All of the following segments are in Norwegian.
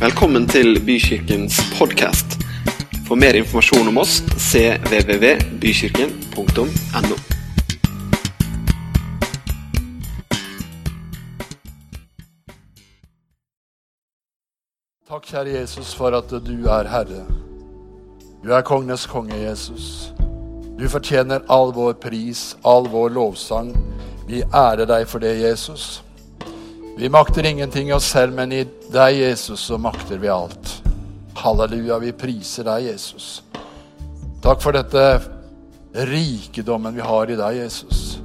Velkommen til Bykirkens podkast. For mer informasjon om oss cvvvbykirken.no. Takk, kjære Jesus, for at du er Herre. Du er kongenes konge, Jesus. Du fortjener all vår pris, all vår lovsang. Vi ærer deg for det, Jesus. Vi makter ingenting oss selv, men i deg, Jesus, så makter vi alt. Halleluja, vi priser deg, Jesus. Takk for dette rikedommen vi har i deg, Jesus.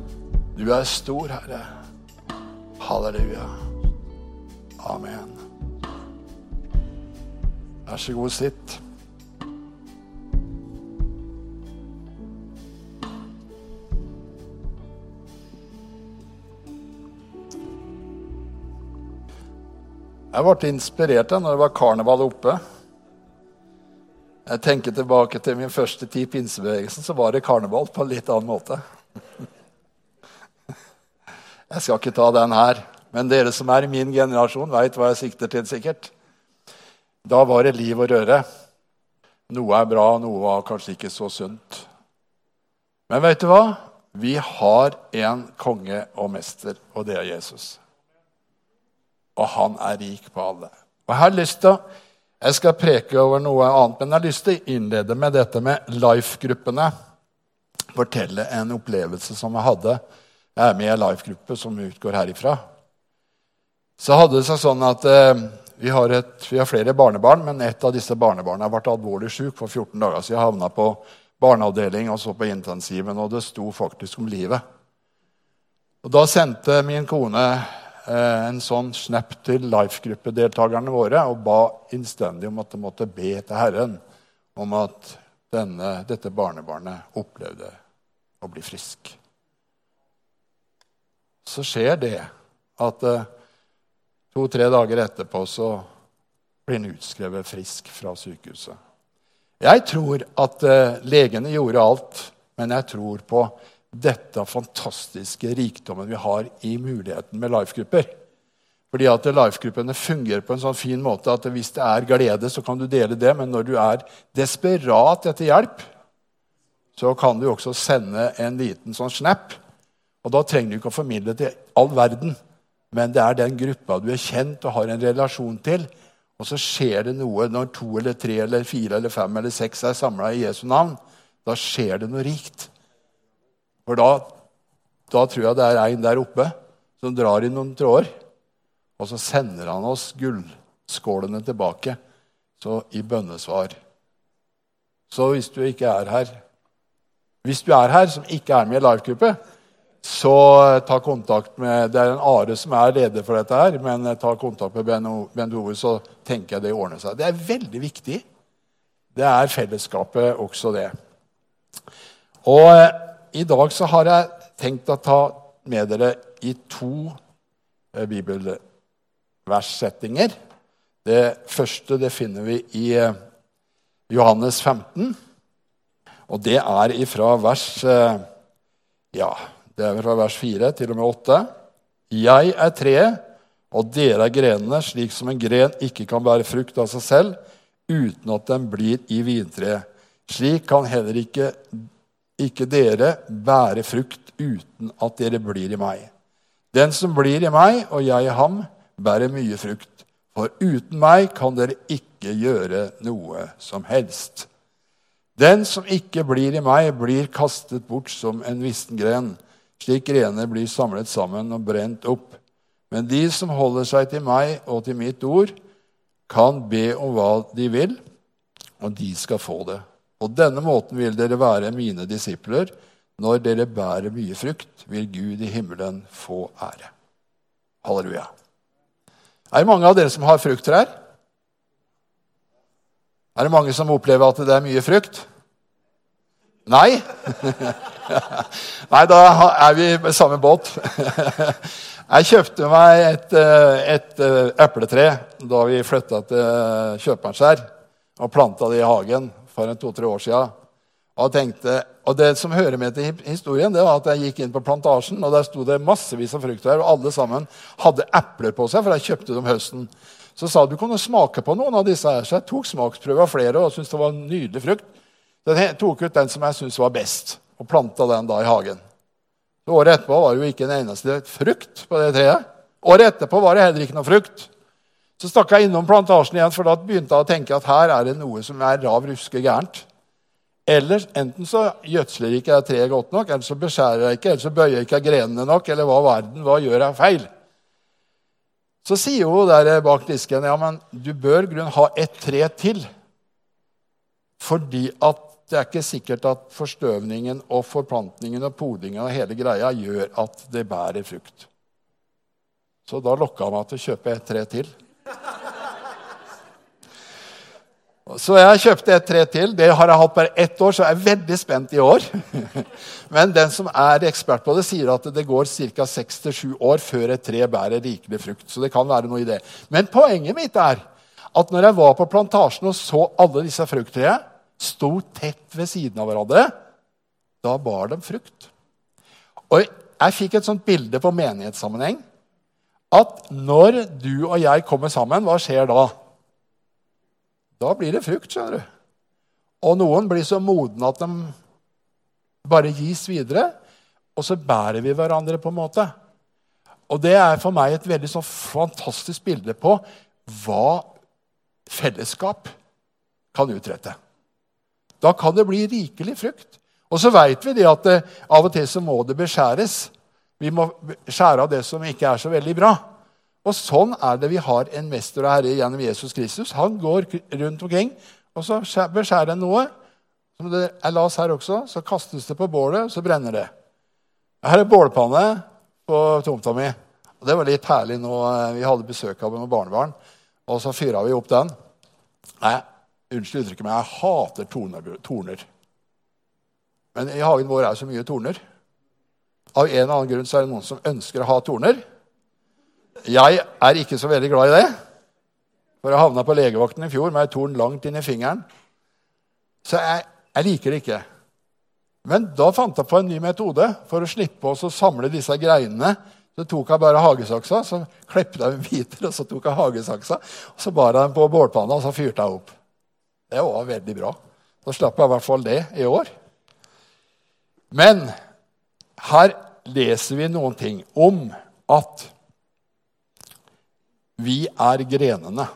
Du er stor, Herre. Halleluja. Amen. Vær så god, sitt. Jeg ble inspirert da når det var karneval oppe. Jeg tenker tilbake til min første tid i pinsebevegelsen, så var det karneval på en litt annen måte. Jeg skal ikke ta den her, men dere som er i min generasjon, veit hva jeg sikter til, sikkert. Da var det liv og røre. Noe er bra, noe var kanskje ikke så sunt. Men vet du hva? Vi har en konge og mester, og det er Jesus og han er rik på alle. Og Jeg har lyst til, jeg skal preke over noe annet, men jeg har lyst til å innlede med dette med Life-gruppene. Fortelle en opplevelse som jeg hadde. Jeg er med i en Life-gruppe som utgår herifra. Så hadde det seg sånn at eh, vi, har et, vi, har flere barnebarn, men et av disse barnebarna ble alvorlig syk for 14 dager siden. Jeg havna på barneavdeling og så på intensiven, og det sto faktisk om livet. Og Da sendte min kone en sånn snap til Life-gruppedeltakerne våre og ba innstendig om at de måtte be til Herren om at denne, dette barnebarnet opplevde å bli frisk. Så skjer det at uh, to-tre dager etterpå så blir han utskrevet frisk fra sykehuset. Jeg tror at uh, legene gjorde alt, men jeg tror på dette fantastiske rikdommen vi har i muligheten med life-grupper. Fordi at Life-gruppene fungerer på en sånn fin måte at hvis det er glede, så kan du dele det. Men når du er desperat etter hjelp, så kan du også sende en liten sånn snap. Og da trenger du ikke å formidle til all verden, men det er den gruppa du er kjent og har en relasjon til. Og så skjer det noe når to eller tre eller fire eller fem eller seks er samla i Jesu navn. Da skjer det noe rikt. For da, da tror jeg det er en der oppe som drar i noen tråder. Og så sender han oss gullskålene tilbake så i bønnesvar. Så hvis du ikke er her Hvis du er her som ikke er med i live-gruppe, så ta kontakt med Det er en Are som er leder for dette her, men ta kontakt med Bent Ove, så tenker jeg det ordner seg. Det er veldig viktig. Det er fellesskapet også, det. Og i dag så har jeg tenkt å ta med dere i to eh, bibelverssettinger. Det første det finner vi i eh, Johannes 15. Og det er ifra vers eh, ja, det er fra vers 4 til og med 8. Jeg er treet, og dere er grenene, slik som en gren ikke kan bære frukt av seg selv uten at den blir i vintreet. Slik kan heller ikke ikke dere bære frukt uten at dere blir i meg. Den som blir i meg, og jeg i ham, bærer mye frukt. For uten meg kan dere ikke gjøre noe som helst. Den som ikke blir i meg, blir kastet bort som en vissen gren, slik grener blir samlet sammen og brent opp. Men de som holder seg til meg og til mitt ord, kan be om hva de vil, og de skal få det. På denne måten vil dere være mine disipler. Når dere bærer mye frukt, vil Gud i himmelen få ære. Halleluja. Er det mange av dere som har frukttrær? Er det mange som opplever at det er mye frukt? Nei? Nei, da er vi med samme båt. Jeg kjøpte meg et, eh, et eh, epletre da vi flytta til Kjøpernskjær og planta det i hagen for to-tre år siden. Og, tenkte, og Det som hører med til historien, det var at jeg gikk inn på plantasjen, og der sto det massevis av frukttrær, og alle sammen hadde epler på seg, for jeg kjøpte dem høsten. Så sa du kunne smake på noen av disse. her. Så jeg tok smaksprøve av flere og syntes det var en nydelig frukt. Så jeg tok ut den som jeg syntes var best, og planta den da i hagen. Så Året etterpå var det jo ikke en eneste frukt på det treet. Året etterpå var det heller ikke noe frukt. Så stakk jeg innom plantasjen igjen, for da begynte jeg å tenke at her er det noe som er rav ruske gærent. Eller enten så gjødsler ikke jeg treet godt nok, eller så beskjærer jeg ikke, eller så bøyer jeg ikke grenene nok, eller hva verden, hva gjør jeg feil? Så sier hun der bak disken ja, men du bør grunn ha ett tre til. Fordi at det er ikke sikkert at forstøvningen og forplantningen og podingen og hele greia gjør at det bærer frukt. Så da lokka han meg til å kjøpe ett tre til. Så jeg kjøpte et tre til. Det har jeg hatt bare ett år, så jeg er veldig spent i år. Men den som er ekspert på det, sier at det går ca. 6-7 år før et tre bærer rikelig frukt. Så det kan være noe i det. Men poenget mitt er at når jeg var på plantasjen og så alle disse frukttrærne sto tett ved siden av hverandre, da bar de frukt. Og jeg fikk et sånt bilde på menighetssammenheng at når du og jeg kommer sammen, hva skjer da? Da blir det frukt, skjønner du. Og noen blir så modne at de bare gis videre. Og så bærer vi hverandre, på en måte. Og det er for meg et veldig så fantastisk bilde på hva fellesskap kan utrette. Da kan det bli rikelig frukt. Og så veit vi det at det, av og til så må det beskjæres. Vi må skjære av det som ikke er så veldig bra. Og sånn er det vi har en mester og herre gjennom Jesus Kristus. Han går rundt omkring, og så beskjærer han noe. Som det er las her også, så kastes det på bålet, og så brenner det. Her er bålpanne på tomta mi. Og det var litt herlig nå. Eh, vi hadde besøk av noen barnebarn, og så fyra vi opp den. Nei, unnskyld uttrykket, men jeg hater torner. Men i hagen vår er det så mye torner. Av en eller annen grunn så er det noen som ønsker å ha torner. Jeg er ikke så veldig glad i det. For jeg havna på legevakten i fjor med ei torn langt inn i fingeren. Så jeg, jeg, liker det ikke. Men da fant jeg på en ny metode for å slippe oss å samle disse greinene. Så tok jeg bare hagesaksa, så klepte jeg dem biter, og så tok jeg hagesaksa, og så bar jeg dem på bålpanna, og så fyrte jeg opp. Det var veldig bra. Da slapp jeg i hvert fall det i år. Men her leser vi noen ting om at vi er grenene.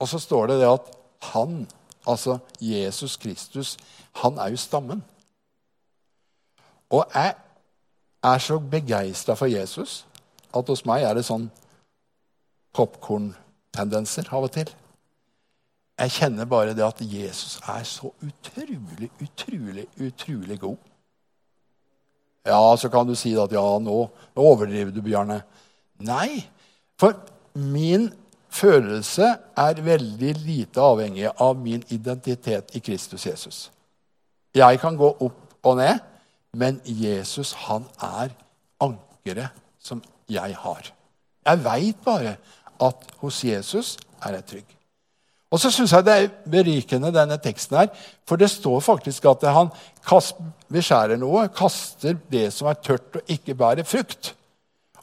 Og så står det det at han, altså Jesus Kristus, han er jo stammen. Og jeg er så begeistra for Jesus at hos meg er det sånn popkorntendenser av og til. Jeg kjenner bare det at Jesus er så utrolig, utrolig, utrolig god. Ja, så kan du si at ja, nå, nå overdriver du, Bjarne. Nei, for min følelse er veldig lite avhengig av min identitet i Kristus Jesus. Jeg kan gå opp og ned, men Jesus, han er ankeret som jeg har. Jeg veit bare at hos Jesus er jeg trygg. Og så syns jeg det er berikende, denne teksten her, for det står faktisk at han beskjærer noe, kaster det som er tørt og ikke bærer frukt.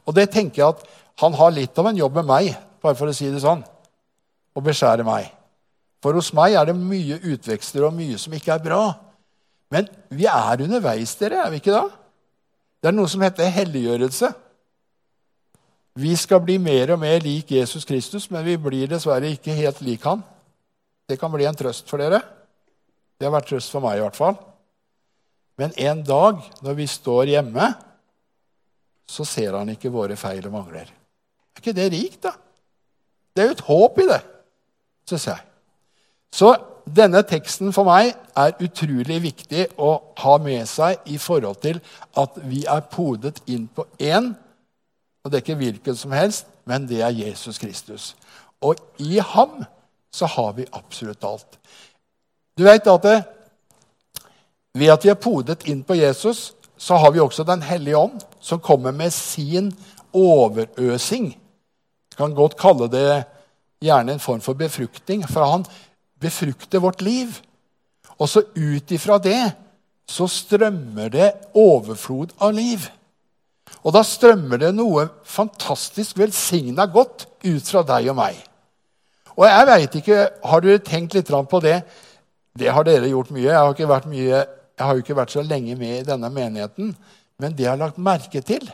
Og det tenker jeg at han har litt av en jobb med meg, bare for å si det sånn, å beskjære meg. For hos meg er det mye utvekster og mye som ikke er bra. Men vi er underveis, dere, er vi ikke da? Det er noe som heter helliggjørelse. Vi skal bli mer og mer lik Jesus Kristus, men vi blir dessverre ikke helt lik han. Det kan bli en trøst for dere. Det har vært trøst for meg i hvert fall. Men en dag når vi står hjemme, så ser han ikke våre feil og mangler. Er ikke det rikt, da? Det er jo et håp i det, syns jeg. Så denne teksten for meg er utrolig viktig å ha med seg i forhold til at vi er podet inn på én, og det er ikke hvilken som helst, men det er Jesus Kristus. Og i ham så har vi absolutt alt. Du vet at det, ved at vi er podet inn på Jesus, så har vi også Den hellige ånd, som kommer med sin overøsing kan godt kalle det gjerne en form for befruktning, for han befrukter vårt liv. Og så ut ifra det så strømmer det overflod av liv. Og da strømmer det noe fantastisk velsigna godt ut fra deg og meg. Og jeg vet ikke, Har dere tenkt litt på det? Det har dere gjort mye. Jeg har, ikke vært mye, jeg har jo ikke vært så lenge med i denne menigheten. Men det jeg har lagt merke til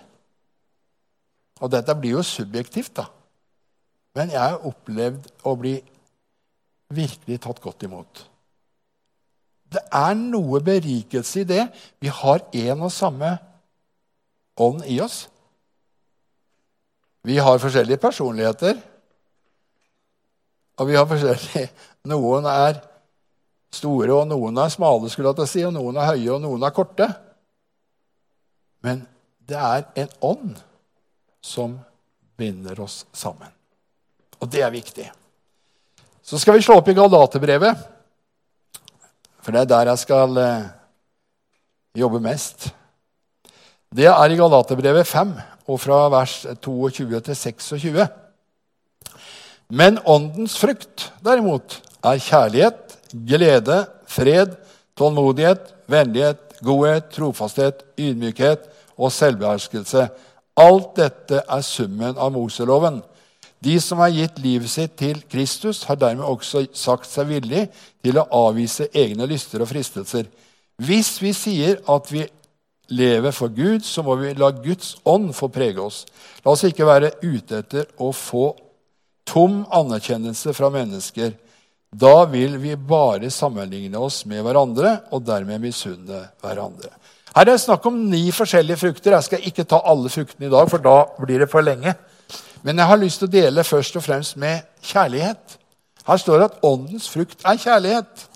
Og dette blir jo subjektivt, da. Men jeg har opplevd å bli virkelig tatt godt imot. Det er noe berikelse i det. Vi har én og samme ånd i oss. Vi har forskjellige personligheter. Og vi har forskjellige Noen er store, og noen er smale, skulle jeg si, og noen er høye, og noen er korte. Men det er en ånd som binder oss sammen. Og det er viktig. Så skal vi slå opp i Galaterbrevet, for det er der jeg skal eh, jobbe mest. Det er i Galaterbrevet 5, og fra vers 22 til 26. Men åndens frukt, derimot, er kjærlighet, glede, fred, tålmodighet, vennlighet, godhet, trofasthet, ydmykhet og selvbeherskelse. Alt dette er summen av Moseloven. De som har gitt livet sitt til Kristus, har dermed også sagt seg villig til å avvise egne lyster og fristelser. Hvis vi sier at vi lever for Gud, så må vi la Guds ånd få prege oss. La oss ikke være ute etter å få tom anerkjennelse fra mennesker. Da vil vi bare sammenligne oss med hverandre og dermed misunne hverandre. Her er det snakk om ni forskjellige frukter. Jeg skal ikke ta alle fruktene i dag, for da blir det for lenge. Men jeg har lyst til å dele først og fremst med kjærlighet. Her står det at åndens frukt er kjærlighet.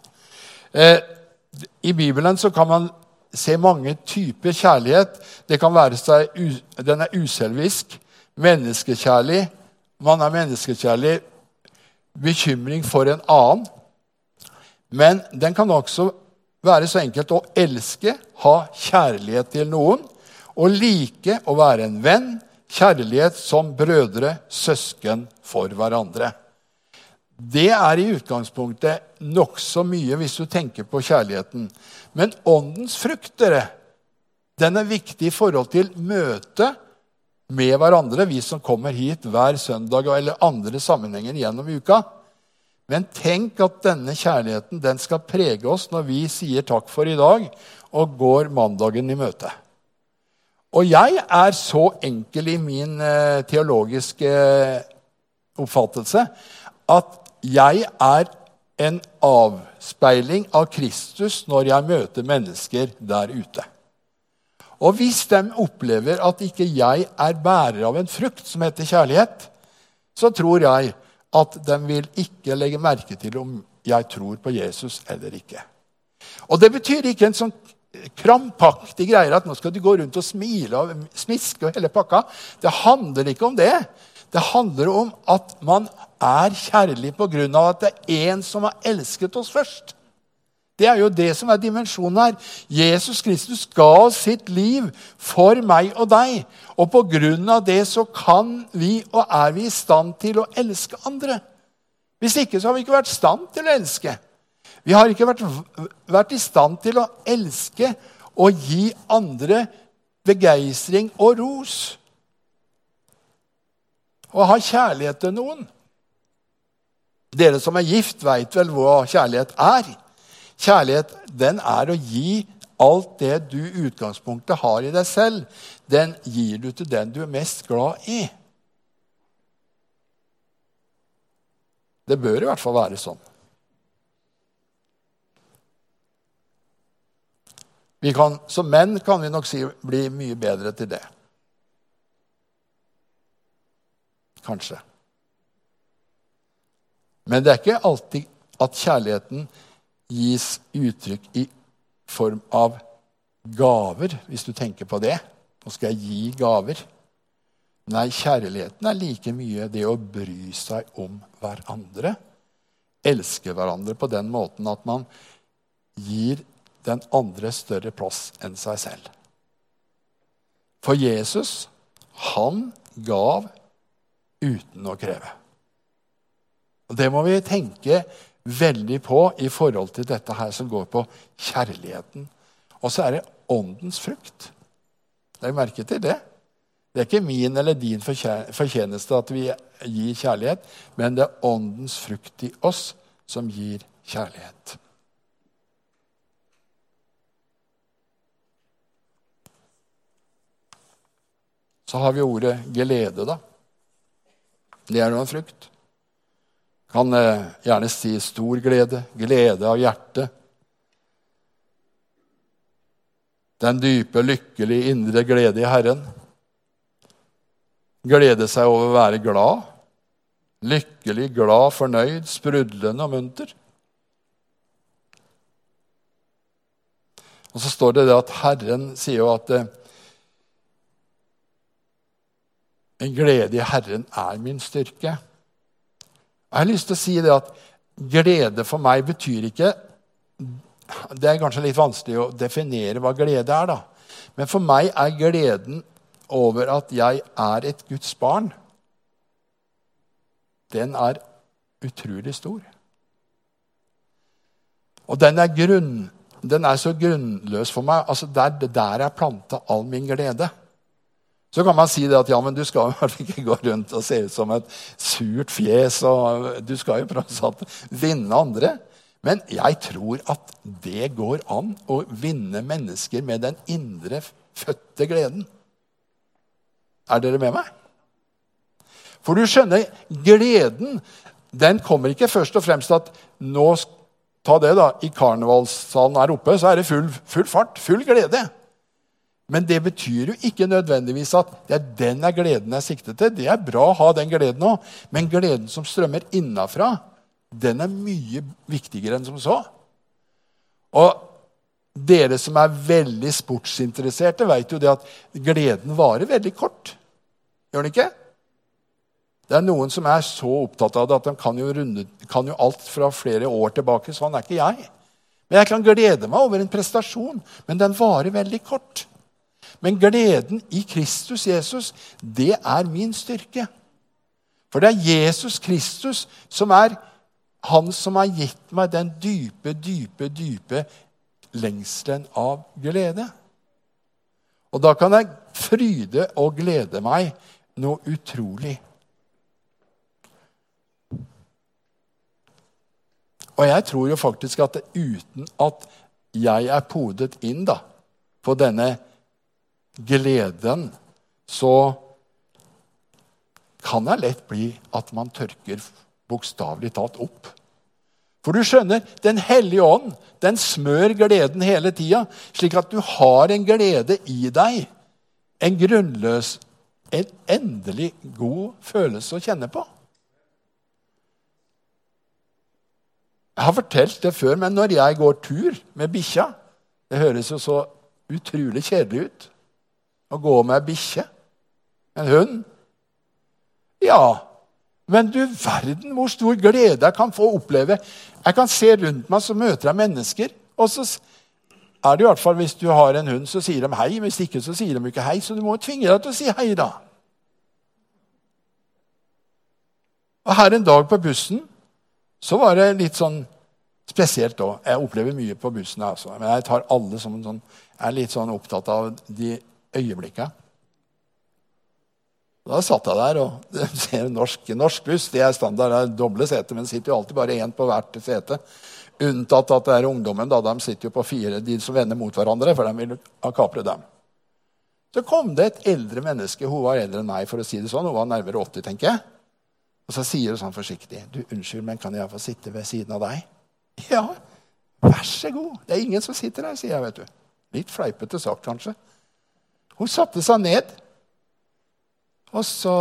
Eh, I Bibelen så kan man se mange typer kjærlighet. Det kan være seg, Den er uselvisk, menneskekjærlig. Man er menneskekjærlig, bekymring for en annen. Men den kan også være så enkelt å elske, ha kjærlighet til noen. Og like å være en venn, kjærlighet som brødre, søsken for hverandre. Det er i utgangspunktet nokså mye hvis du tenker på kjærligheten. Men åndens frukt, dere, den er viktig i forhold til møtet med hverandre, vi som kommer hit hver søndag eller andre sammenhenger gjennom uka. Men tenk at denne kjærligheten den skal prege oss når vi sier takk for i dag og går mandagen i møte. Og jeg er så enkel i min eh, teologiske oppfattelse at jeg er en avspeiling av Kristus når jeg møter mennesker der ute. Og hvis de opplever at ikke jeg er bærer av en frukt som heter kjærlighet, så tror jeg at de vil ikke legge merke til om jeg tror på Jesus eller ikke. Og det betyr ikke en sånn krampaktig greie at nå skal du gå rundt og smile og smiske og hele pakka. Det handler ikke om det. Det handler om at man er kjærlig pga. at det er en som har elsket oss først. Det er jo det som er dimensjonen her. Jesus Kristus ga sitt liv for meg og deg. Og på grunn av det så kan vi og er vi i stand til å elske andre. Hvis ikke så har vi ikke vært i stand til å elske. Vi har ikke vært, vært i stand til å elske og gi andre begeistring og ros. Å ha kjærlighet til noen. Dere som er gift, veit vel hva kjærlighet er. Kjærlighet den er å gi alt det du i utgangspunktet har i deg selv. Den gir du til den du er mest glad i. Det bør i hvert fall være sånn. Kan, som menn kan vi nok si bli mye bedre til det. Kanskje. Men det er ikke alltid at kjærligheten gis uttrykk i form av gaver, hvis du tenker på det. Nå skal jeg gi gaver. Nei, kjærligheten er like mye det å bry seg om hverandre. Elske hverandre på den måten at man gir den andre større plass enn seg selv. For Jesus, han gav uten å kreve. Og Det må vi tenke veldig på i forhold til dette her som går på kjærligheten. Og så er det åndens frukt. Legg merke til det. Det er ikke min eller din fortjeneste at vi gir kjærlighet, men det er åndens frukt i oss som gir kjærlighet. Så har vi ordet glede, da. Det er jo en frukt. Kan eh, gjerne si stor glede, glede av hjertet. Den dype, lykkelige indre glede i Herren. Glede seg over å være glad. Lykkelig, glad, fornøyd, sprudlende og munter. Og så står det det at Herren sier jo at eh, en glede i Herren er min styrke. Jeg har lyst til å si det at glede for meg betyr ikke Det er kanskje litt vanskelig å definere hva glede er, da. Men for meg er gleden over at jeg er et Guds barn, den er utrolig stor. Og den er, grunn, den er så grunnløs for meg. altså Der, der er planta all min glede. Så kan man si det at ja, men du skal jo ikke gå rundt og se ut som et surt fjes. og Du skal jo alt vinne andre. Men jeg tror at det går an å vinne mennesker med den indre fødte gleden. Er dere med meg? For du skjønner, gleden den kommer ikke først og fremst at nå Ta det, da. I karnevalssalen her oppe så er det full, full fart, full glede. Men det betyr jo ikke nødvendigvis at det er den er gleden jeg sikter til. Det er bra å ha den gleden òg, men gleden som strømmer innafra, den er mye viktigere enn som så. Og dere som er veldig sportsinteresserte, vet jo det at gleden varer veldig kort. Gjør den ikke? Det er noen som er så opptatt av det at de kan jo, runde, kan jo alt fra flere år tilbake. Sånn er ikke jeg. Men jeg kan glede meg over en prestasjon, men den varer veldig kort. Men gleden i Kristus Jesus, det er min styrke. For det er Jesus Kristus som er han som har gitt meg den dype, dype, dype lengselen av glede. Og da kan jeg fryde og glede meg noe utrolig. Og jeg tror jo faktisk at uten at jeg er podet inn da, på denne gleden, så kan det lett bli at man tørker bokstavelig talt opp. For du skjønner, Den hellige ånd den smør gleden hele tida, slik at du har en glede i deg. En grunnløs en endelig god følelse å kjenne på. Jeg har fortalt det før, men når jeg går tur med bikkja Det høres jo så utrolig kjedelig ut å gå med bikkje, en hund. Ja, men du verden hvor stor glede jeg kan få oppleve. Jeg kan se rundt meg, så møter jeg mennesker. Og så er det i hvert fall Hvis du har en hund, så sier de hei. Hvis ikke, så sier de ikke hei. Så du må tvinge deg til å si hei, da. Og her en dag på bussen så var det litt sånn spesielt òg. Jeg opplever mye på bussen, altså. men jeg tar alle som en sånn, jeg er litt sånn opptatt av de øyeblikkene. Da satt jeg der og ser norsk, norsk buss. Det er standard, det er doble seter, men det sitter jo alltid bare én på hvert sete. Unntatt at det er ungdommen. da, De sitter jo på fire, de som vender mot hverandre, for de vil kapre dem. Så kom det et eldre menneske. Hun var eldre enn meg, for å si det sånn. Hun var nærmere 80, tenker jeg. Og så sier hun sånn forsiktig du, 'Unnskyld, men kan jeg få sitte ved siden av deg?' 'Ja, vær så god.' Det er ingen som sitter her, sier jeg. vet du. Litt fleipete sagt, kanskje. Hun satte seg ned, og så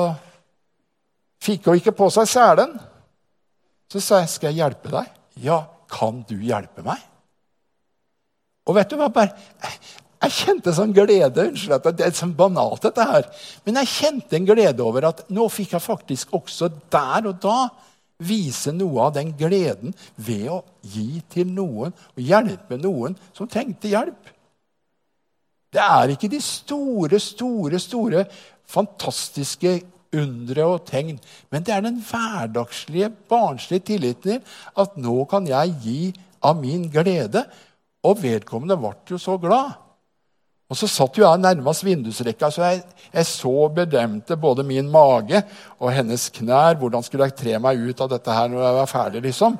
fikk hun ikke på seg selen. Så sa jeg, 'Skal jeg hjelpe deg?' 'Ja, kan du hjelpe meg?' Og vet du hva? Bare, jeg kjente sånn glede. Unnskyld at det er sånn banalt, dette her. Men jeg kjente en glede over at nå fikk jeg faktisk også der og da vise noe av den gleden ved å gi til noen og hjelpe noen som trengte hjelp. Det er ikke de store, store, store, fantastiske undre og tegn. Men det er den hverdagslige, barnslige tilliten til at nå kan jeg gi av min glede. Og vedkommende ble jo så glad. Og så satt jo jeg nærmest vindusrekka, så jeg, jeg så bedømte både min mage og hennes knær. Hvordan skulle jeg tre meg ut av dette her når jeg var ferdig? liksom?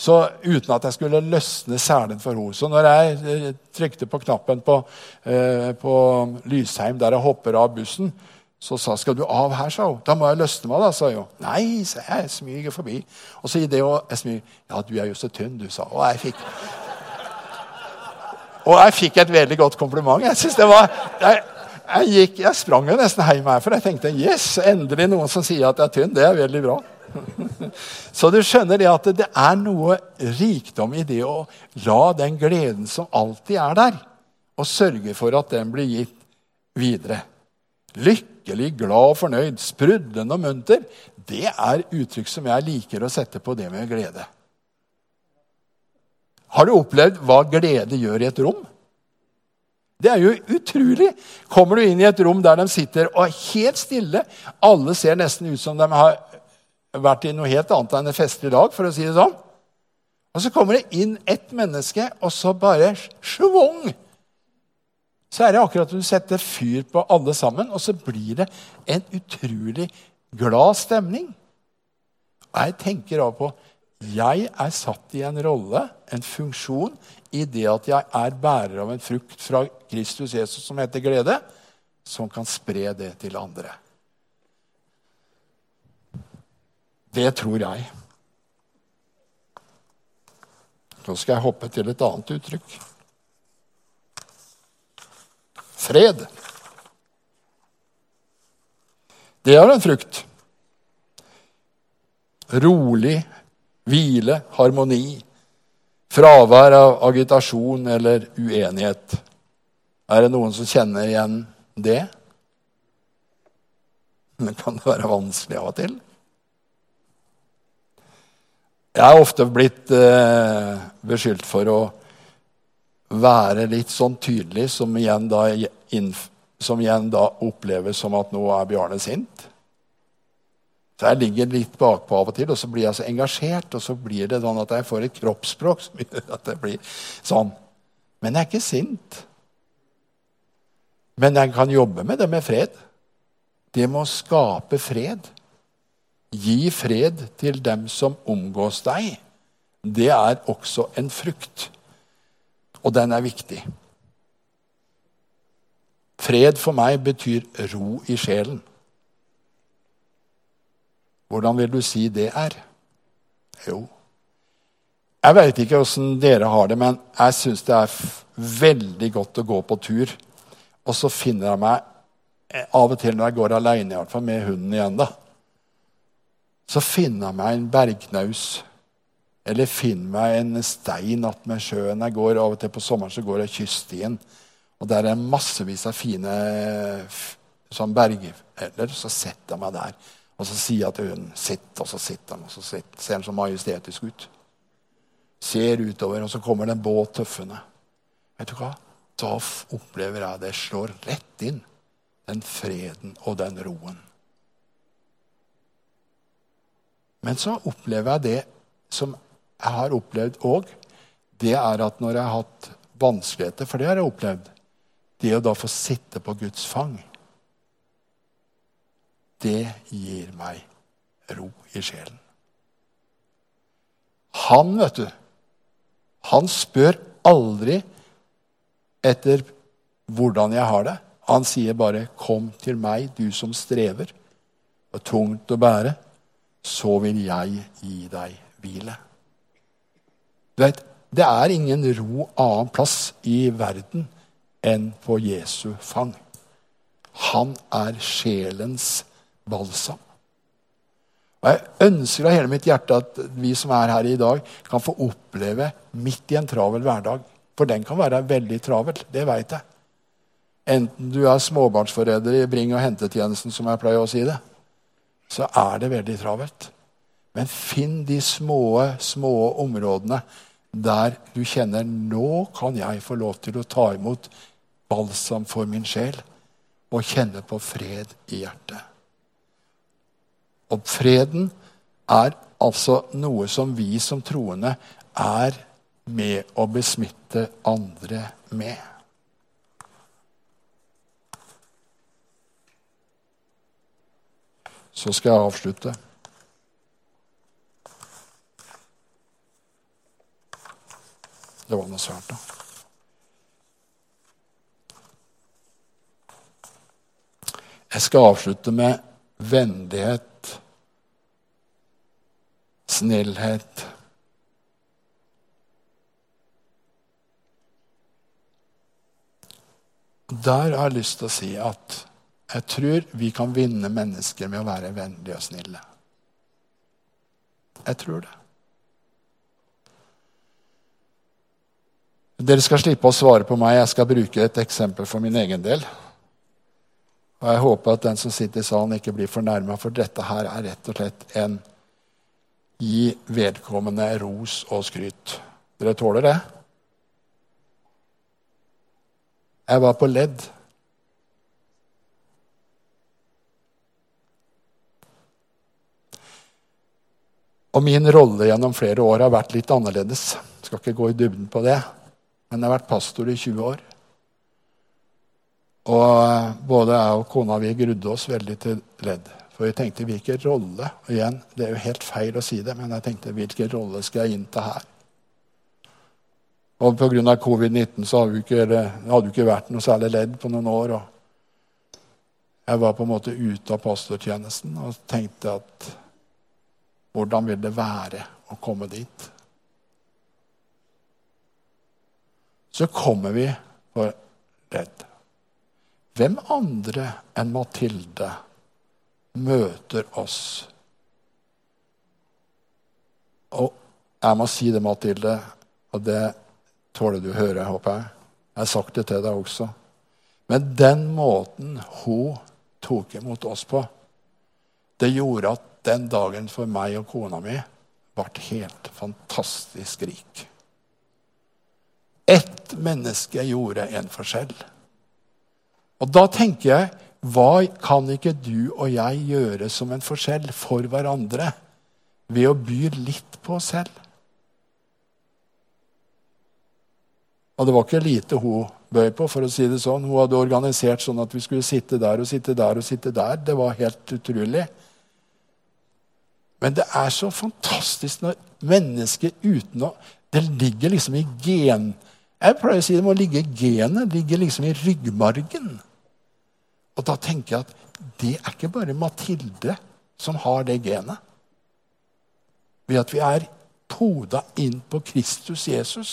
Så Uten at jeg skulle løsne selen for henne. Så når jeg eh, trykte på knappen på, eh, på Lysheim, der jeg hopper av bussen, så sa skal du av her, sa hun. Da må jeg løsne meg, da, sa hun. Nei, sa jeg. Jeg smyger forbi. Og så sier det jeg smyger Ja, du er jo så tynn, du, sa Og jeg fikk og jeg fikk et veldig godt kompliment. Jeg synes det var, jeg, jeg, gikk, jeg sprang jo nesten hjem her, for jeg tenkte yes, endelig noen som sier at jeg er tynn. Det er veldig bra. Så du skjønner det at det er noe rikdom i det å la den gleden som alltid er der, og sørge for at den blir gitt videre. Lykkelig, glad, og fornøyd, sprudlende og munter. Det er uttrykk som jeg liker å sette på det med glede. Har du opplevd hva glede gjør i et rom? Det er jo utrolig. Kommer du inn i et rom der de sitter og er helt stille Alle ser nesten ut som de har vært i noe helt annet enn en festlig dag, for å si det sånn. Og så kommer det inn ett menneske, og så bare schwung! Så er det akkurat som du setter fyr på alle sammen, og så blir det en utrolig glad stemning. Og jeg tenker av på jeg er satt i en rolle, en funksjon, i det at jeg er bærer av en frukt fra Kristus Jesus som heter glede, som kan spre det til andre. Det tror jeg. Nå skal jeg hoppe til et annet uttrykk. Fred. Det er en frukt. Rolig, hvile, harmoni, fravær av agitasjon eller uenighet. Er det noen som kjenner igjen det? Men kan det være vanskelig av og til? Jeg er ofte blitt eh, beskyldt for å være litt sånn tydelig, som igjen, da, som igjen da oppleves som at nå er Bjarne sint. Så jeg ligger litt bakpå av og til, og så blir jeg så engasjert. Og så blir det sånn at jeg får et kroppsspråk som gjør at det blir sånn. Men jeg er ikke sint. Men jeg kan jobbe med det med fred. Det må skape fred. Gi fred til dem som omgås deg. Det er også en frukt. Og den er viktig. Fred for meg betyr ro i sjelen. Hvordan vil du si det er? Jo Jeg vet ikke åssen dere har det, men jeg syns det er veldig godt å gå på tur. Og så finner jeg meg av og til når jeg går aleine, med hunden igjen, da, så finner jeg meg en bergknaus. Eller finner meg en stein attmed sjøen. Jeg går Av og til på sommeren så går jeg kyststien. Og der er massevis av fine sånn bergeller. Så setter jeg meg der. Og så sier jeg til hunden 'sitt', og så sitter han, og så sitter, ser han så majestetisk ut. Ser utover, og så kommer det en båt tøffende. Vet du hva? Da opplever jeg det slår rett inn. Den freden og den roen. Men så opplever jeg det som jeg har opplevd òg. Det er at når jeg har hatt vanskeligheter, for det har jeg opplevd, det å da få sitte på Guds fang det gir meg ro i sjelen. Han, vet du, han spør aldri etter hvordan jeg har det. Han sier bare 'Kom til meg, du som strever og tungt å bære, så vil jeg gi deg hvile'. Du vet, Det er ingen ro annen plass i verden enn på Jesu fang. Han er sjelens balsam. Og Jeg ønsker av hele mitt hjerte at vi som er her i dag, kan få oppleve midt i en travel hverdag. For den kan være veldig travel. Det veit jeg. Enten du er småbarnsforræder i bring- og hentetjenesten, som jeg pleier å si det, så er det veldig travelt. Men finn de små, små områdene der du kjenner nå kan jeg få lov til å ta imot balsam for min sjel og kjenne på fred i hjertet. Og freden er altså noe som vi som troende er med å besmitte andre med. Så skal jeg avslutte. Det var noe svært, da. Jeg skal avslutte med vennlighet, snillhet Der har jeg lyst til å si at jeg tror vi kan vinne mennesker med å være vennlige og snille. Jeg tror det. Dere skal slippe å svare på meg. Jeg skal bruke et eksempel for min egen del. Og Jeg håper at den som sitter i salen, ikke blir fornærma, for dette her er rett og slett en gi vedkommende ros og skryt. Dere tåler det? Jeg var på ledd. Og min rolle gjennom flere år har vært litt annerledes. Jeg skal ikke gå i dybden på det. Men jeg har vært pastor i 20 år. Og eh, både jeg og kona vi grudde oss veldig til ledd. For vi tenkte hvilken rolle og igjen, Det er jo helt feil å si det, men jeg tenkte hvilken rolle skal jeg innta her? Og pga. covid-19 så hadde vi, ikke, hadde ikke vært noe særlig ledd på noen år. og Jeg var på en måte ute av pastortjenesten og tenkte at hvordan vil det være å komme dit? Så kommer vi for redd. Hvem andre enn Mathilde møter oss? Og jeg må si det, Mathilde, og det tåler du å høre, håper jeg. Jeg har sagt det til deg også. Men den måten hun tok imot oss på, det gjorde at den dagen for meg og kona mi ble helt fantastisk rik. Ett menneske gjorde en forskjell. Og da tenker jeg hva kan ikke du og jeg gjøre som en forskjell for hverandre ved å by litt på oss selv? Og det var ikke lite hun bøy på. for å si det sånn. Hun hadde organisert sånn at vi skulle sitte der og sitte der og sitte der. Det var helt utrolig. Men det er så fantastisk når mennesker uten å Det ligger liksom i gen... Jeg pleier å si det må ligge i genet. Det ligger liksom i ryggmargen. Og da tenker jeg at det er ikke bare Mathilde som har det genet. Ved at vi er poda inn på Kristus Jesus,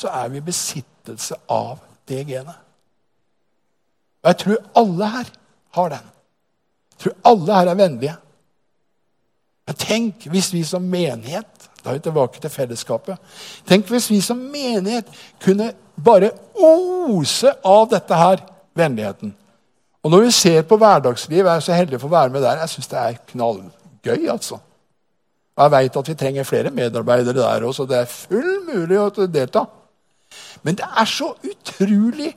så er vi i besittelse av det genet. Og jeg tror alle her har den. Jeg tror alle her er vennlige. Men tenk hvis vi som menighet da er vi tilbake til fellesskapet. Tenk hvis vi som menighet kunne bare ose av dette her, vennligheten. Og når vi ser på hverdagsliv, jeg er så heldig å være med der. Jeg syns det er knallgøy, altså. Og jeg veit at vi trenger flere medarbeidere der også, så det er full mulig å delta. Men det er så utrolig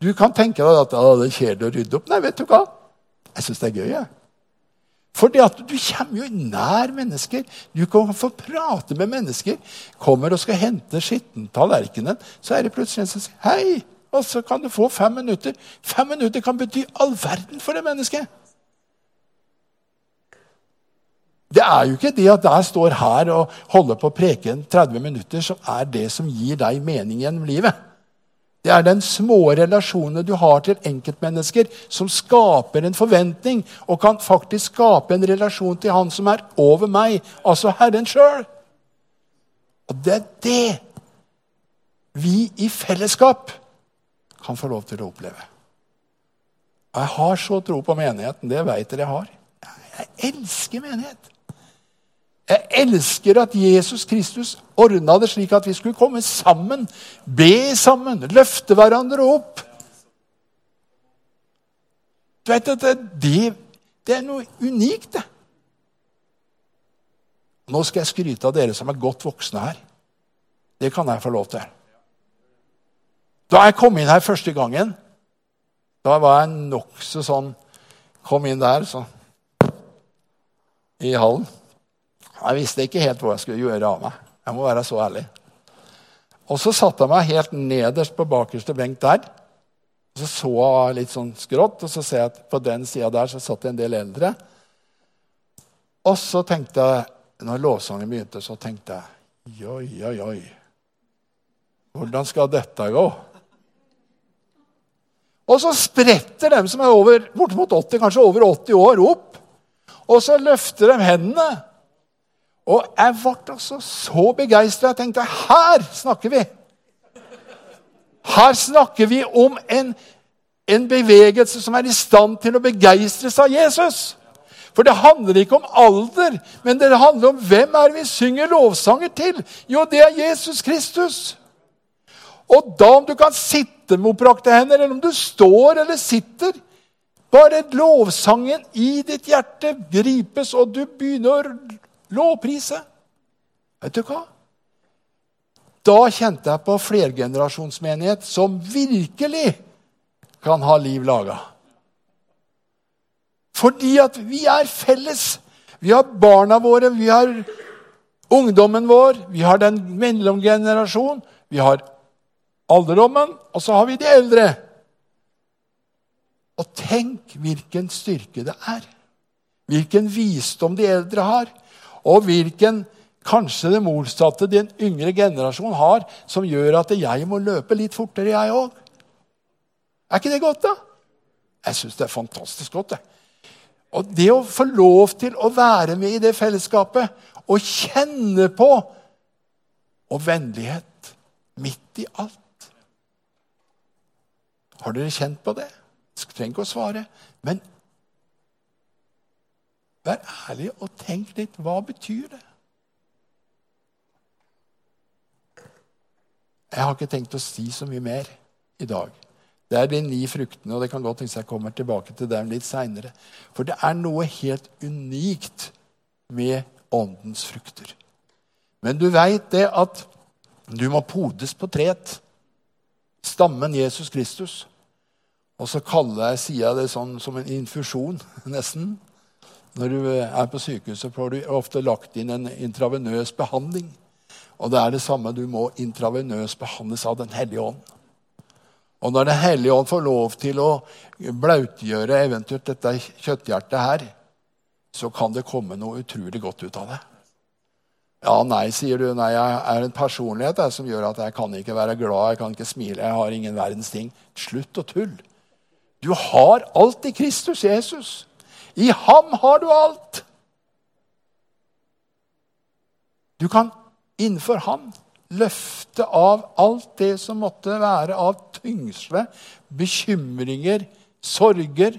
Du kan tenke deg at det er kjedelig å rydde opp. Nei, vet du hva? Jeg syns det er gøy. jeg. Fordi at du kommer jo nær mennesker. Du kan få prate med mennesker. Kommer og skal hente skitten tallerkenen, så er det plutselig en som sier hei. Og så kan du få fem minutter. Fem minutter kan bety all verden for det mennesket. Det er jo ikke det at jeg står her og holder på å preke 30 minutter, som er det som gir deg mening gjennom livet. Det er den små relasjonen du har til enkeltmennesker, som skaper en forventning og kan faktisk skape en relasjon til Han som er over meg, altså Herren sjøl. Og det er det vi i fellesskap kan få lov til å oppleve. Og jeg har så tro på menigheten. Det vet dere jeg har. Jeg elsker menighet. Jeg elsker at Jesus Kristus ordna det slik at vi skulle komme sammen, be sammen, løfte hverandre opp. Du vet at det, det er noe unikt, det. Nå skal jeg skryte av dere som er godt voksne her. Det kan jeg få lov til. Da jeg kom inn her første gangen, da var jeg nokså sånn Kom inn der, så I hallen. Jeg visste ikke helt hva jeg skulle gjøre av meg. Jeg må være så ærlig. Og så satte jeg meg helt nederst på bakerste benk der. Og Så så jeg litt sånn skrått, og så ser jeg at på den sida der så satt det en del eldre. Og så tenkte jeg, når lovsangen begynte, så tenkte jeg Oi, oi, oi. Hvordan skal dette gå? Og så spretter de som er over, bortimot 80, kanskje over 80 år, opp. Og så løfter de hendene. Og jeg ble altså så begeistra. Jeg tenkte her snakker vi! Her snakker vi om en, en bevegelse som er i stand til å begeistres av Jesus. For det handler ikke om alder, men det handler om hvem er vi synger lovsanger til. Jo, det er Jesus Kristus. Og da om du kan sitte med oppbrakte hender, eller om du står eller sitter Bare lovsangen i ditt hjerte gripes, og du begynner å lovprise. Vet du hva? Da kjente jeg på flergenerasjonsmenighet som virkelig kan ha liv laga. Fordi at vi er felles. Vi har barna våre, vi har ungdommen vår, vi har den mellomgenerasjonen, vi har alderdommen, og så har vi de eldre. Og tenk hvilken styrke det er. Hvilken visdom de eldre har. Og hvilken kanskje det motsatte den yngre generasjon har, som gjør at jeg må løpe litt fortere, jeg òg. Er ikke det godt, da? Jeg syns det er fantastisk godt. det. Og det å få lov til å være med i det fellesskapet og kjenne på og vennlighet midt i alt har dere kjent på det? Trenger ikke å svare. Men vær ærlig og tenk litt. Hva betyr det? Jeg har ikke tenkt å si så mye mer i dag. Det er de ni fruktene, og det kan godt hende jeg kommer tilbake til dem litt seinere. For det er noe helt unikt med åndens frukter. Men du veit det at du må podes på treet. Stammen Jesus Kristus. Og så kaller jeg, sier jeg det sånn som en infusjon, nesten. Når du er på sykehuset, får du ofte lagt inn en intravenøs behandling. Og det er det samme. Du må intravenøs behandles av Den hellige ånd. Og når Den hellige ånd får lov til å blautgjøre eventuelt dette kjøtthjertet her, så kan det komme noe utrolig godt ut av det. Ja, nei, sier du. Nei, jeg er en personlighet jeg, som gjør at jeg kan ikke være glad, jeg kan ikke smile, jeg har ingen verdens ting. Slutt å tulle. Du har alt i Kristus Jesus. I ham har du alt. Du kan innenfor ham løfte av alt det som måtte være av tyngsle, bekymringer, sorger.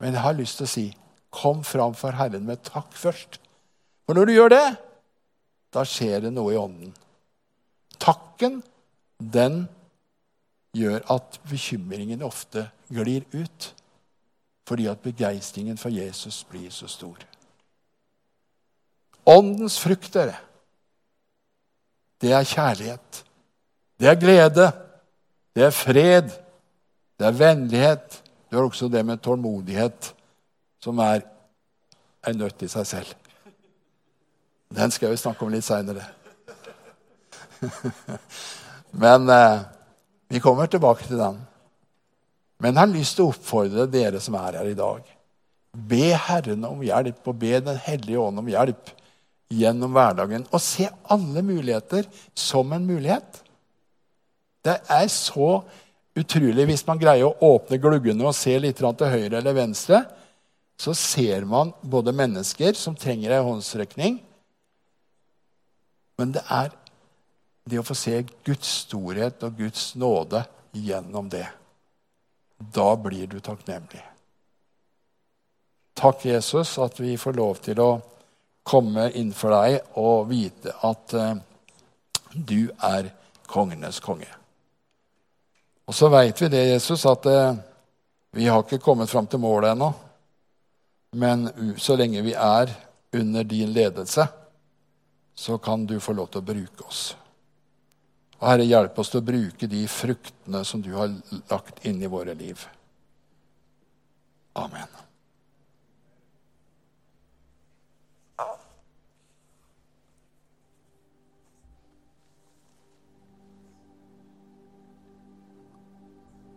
Men jeg har lyst til å si kom fram for Herren med takk først. For når du gjør det, da skjer det noe i ånden. Takken, den gjør at bekymringen ofte glir ut. Fordi at begeistringen for Jesus blir så stor. Åndens frukt, dere, det er kjærlighet. Det er glede. Det er fred. Det er vennlighet. Det er også det med tålmodighet, som er en nøtt i seg selv. Den skal vi snakke om litt seinere. Men eh, vi kommer tilbake til den. Men jeg har lyst til å oppfordre dere som er her i dag. Be Herren om hjelp, og be Den hellige ånd om hjelp gjennom hverdagen. Og se alle muligheter som en mulighet. Det er så utrolig hvis man greier å åpne gluggene og se litt til høyre eller venstre. Så ser man både mennesker som trenger ei håndsrekning, men det er det å få se Guds storhet og Guds nåde gjennom det. Da blir du takknemlig. Takk, Jesus, at vi får lov til å komme innenfor deg og vite at uh, du er kongenes konge. Og så veit vi det, Jesus, at uh, vi har ikke kommet fram til målet ennå. Men så lenge vi er under din ledelse, så kan du få lov til å bruke oss. Herre, hjelp oss til å bruke de fruktene som du har lagt inn i våre liv. Amen.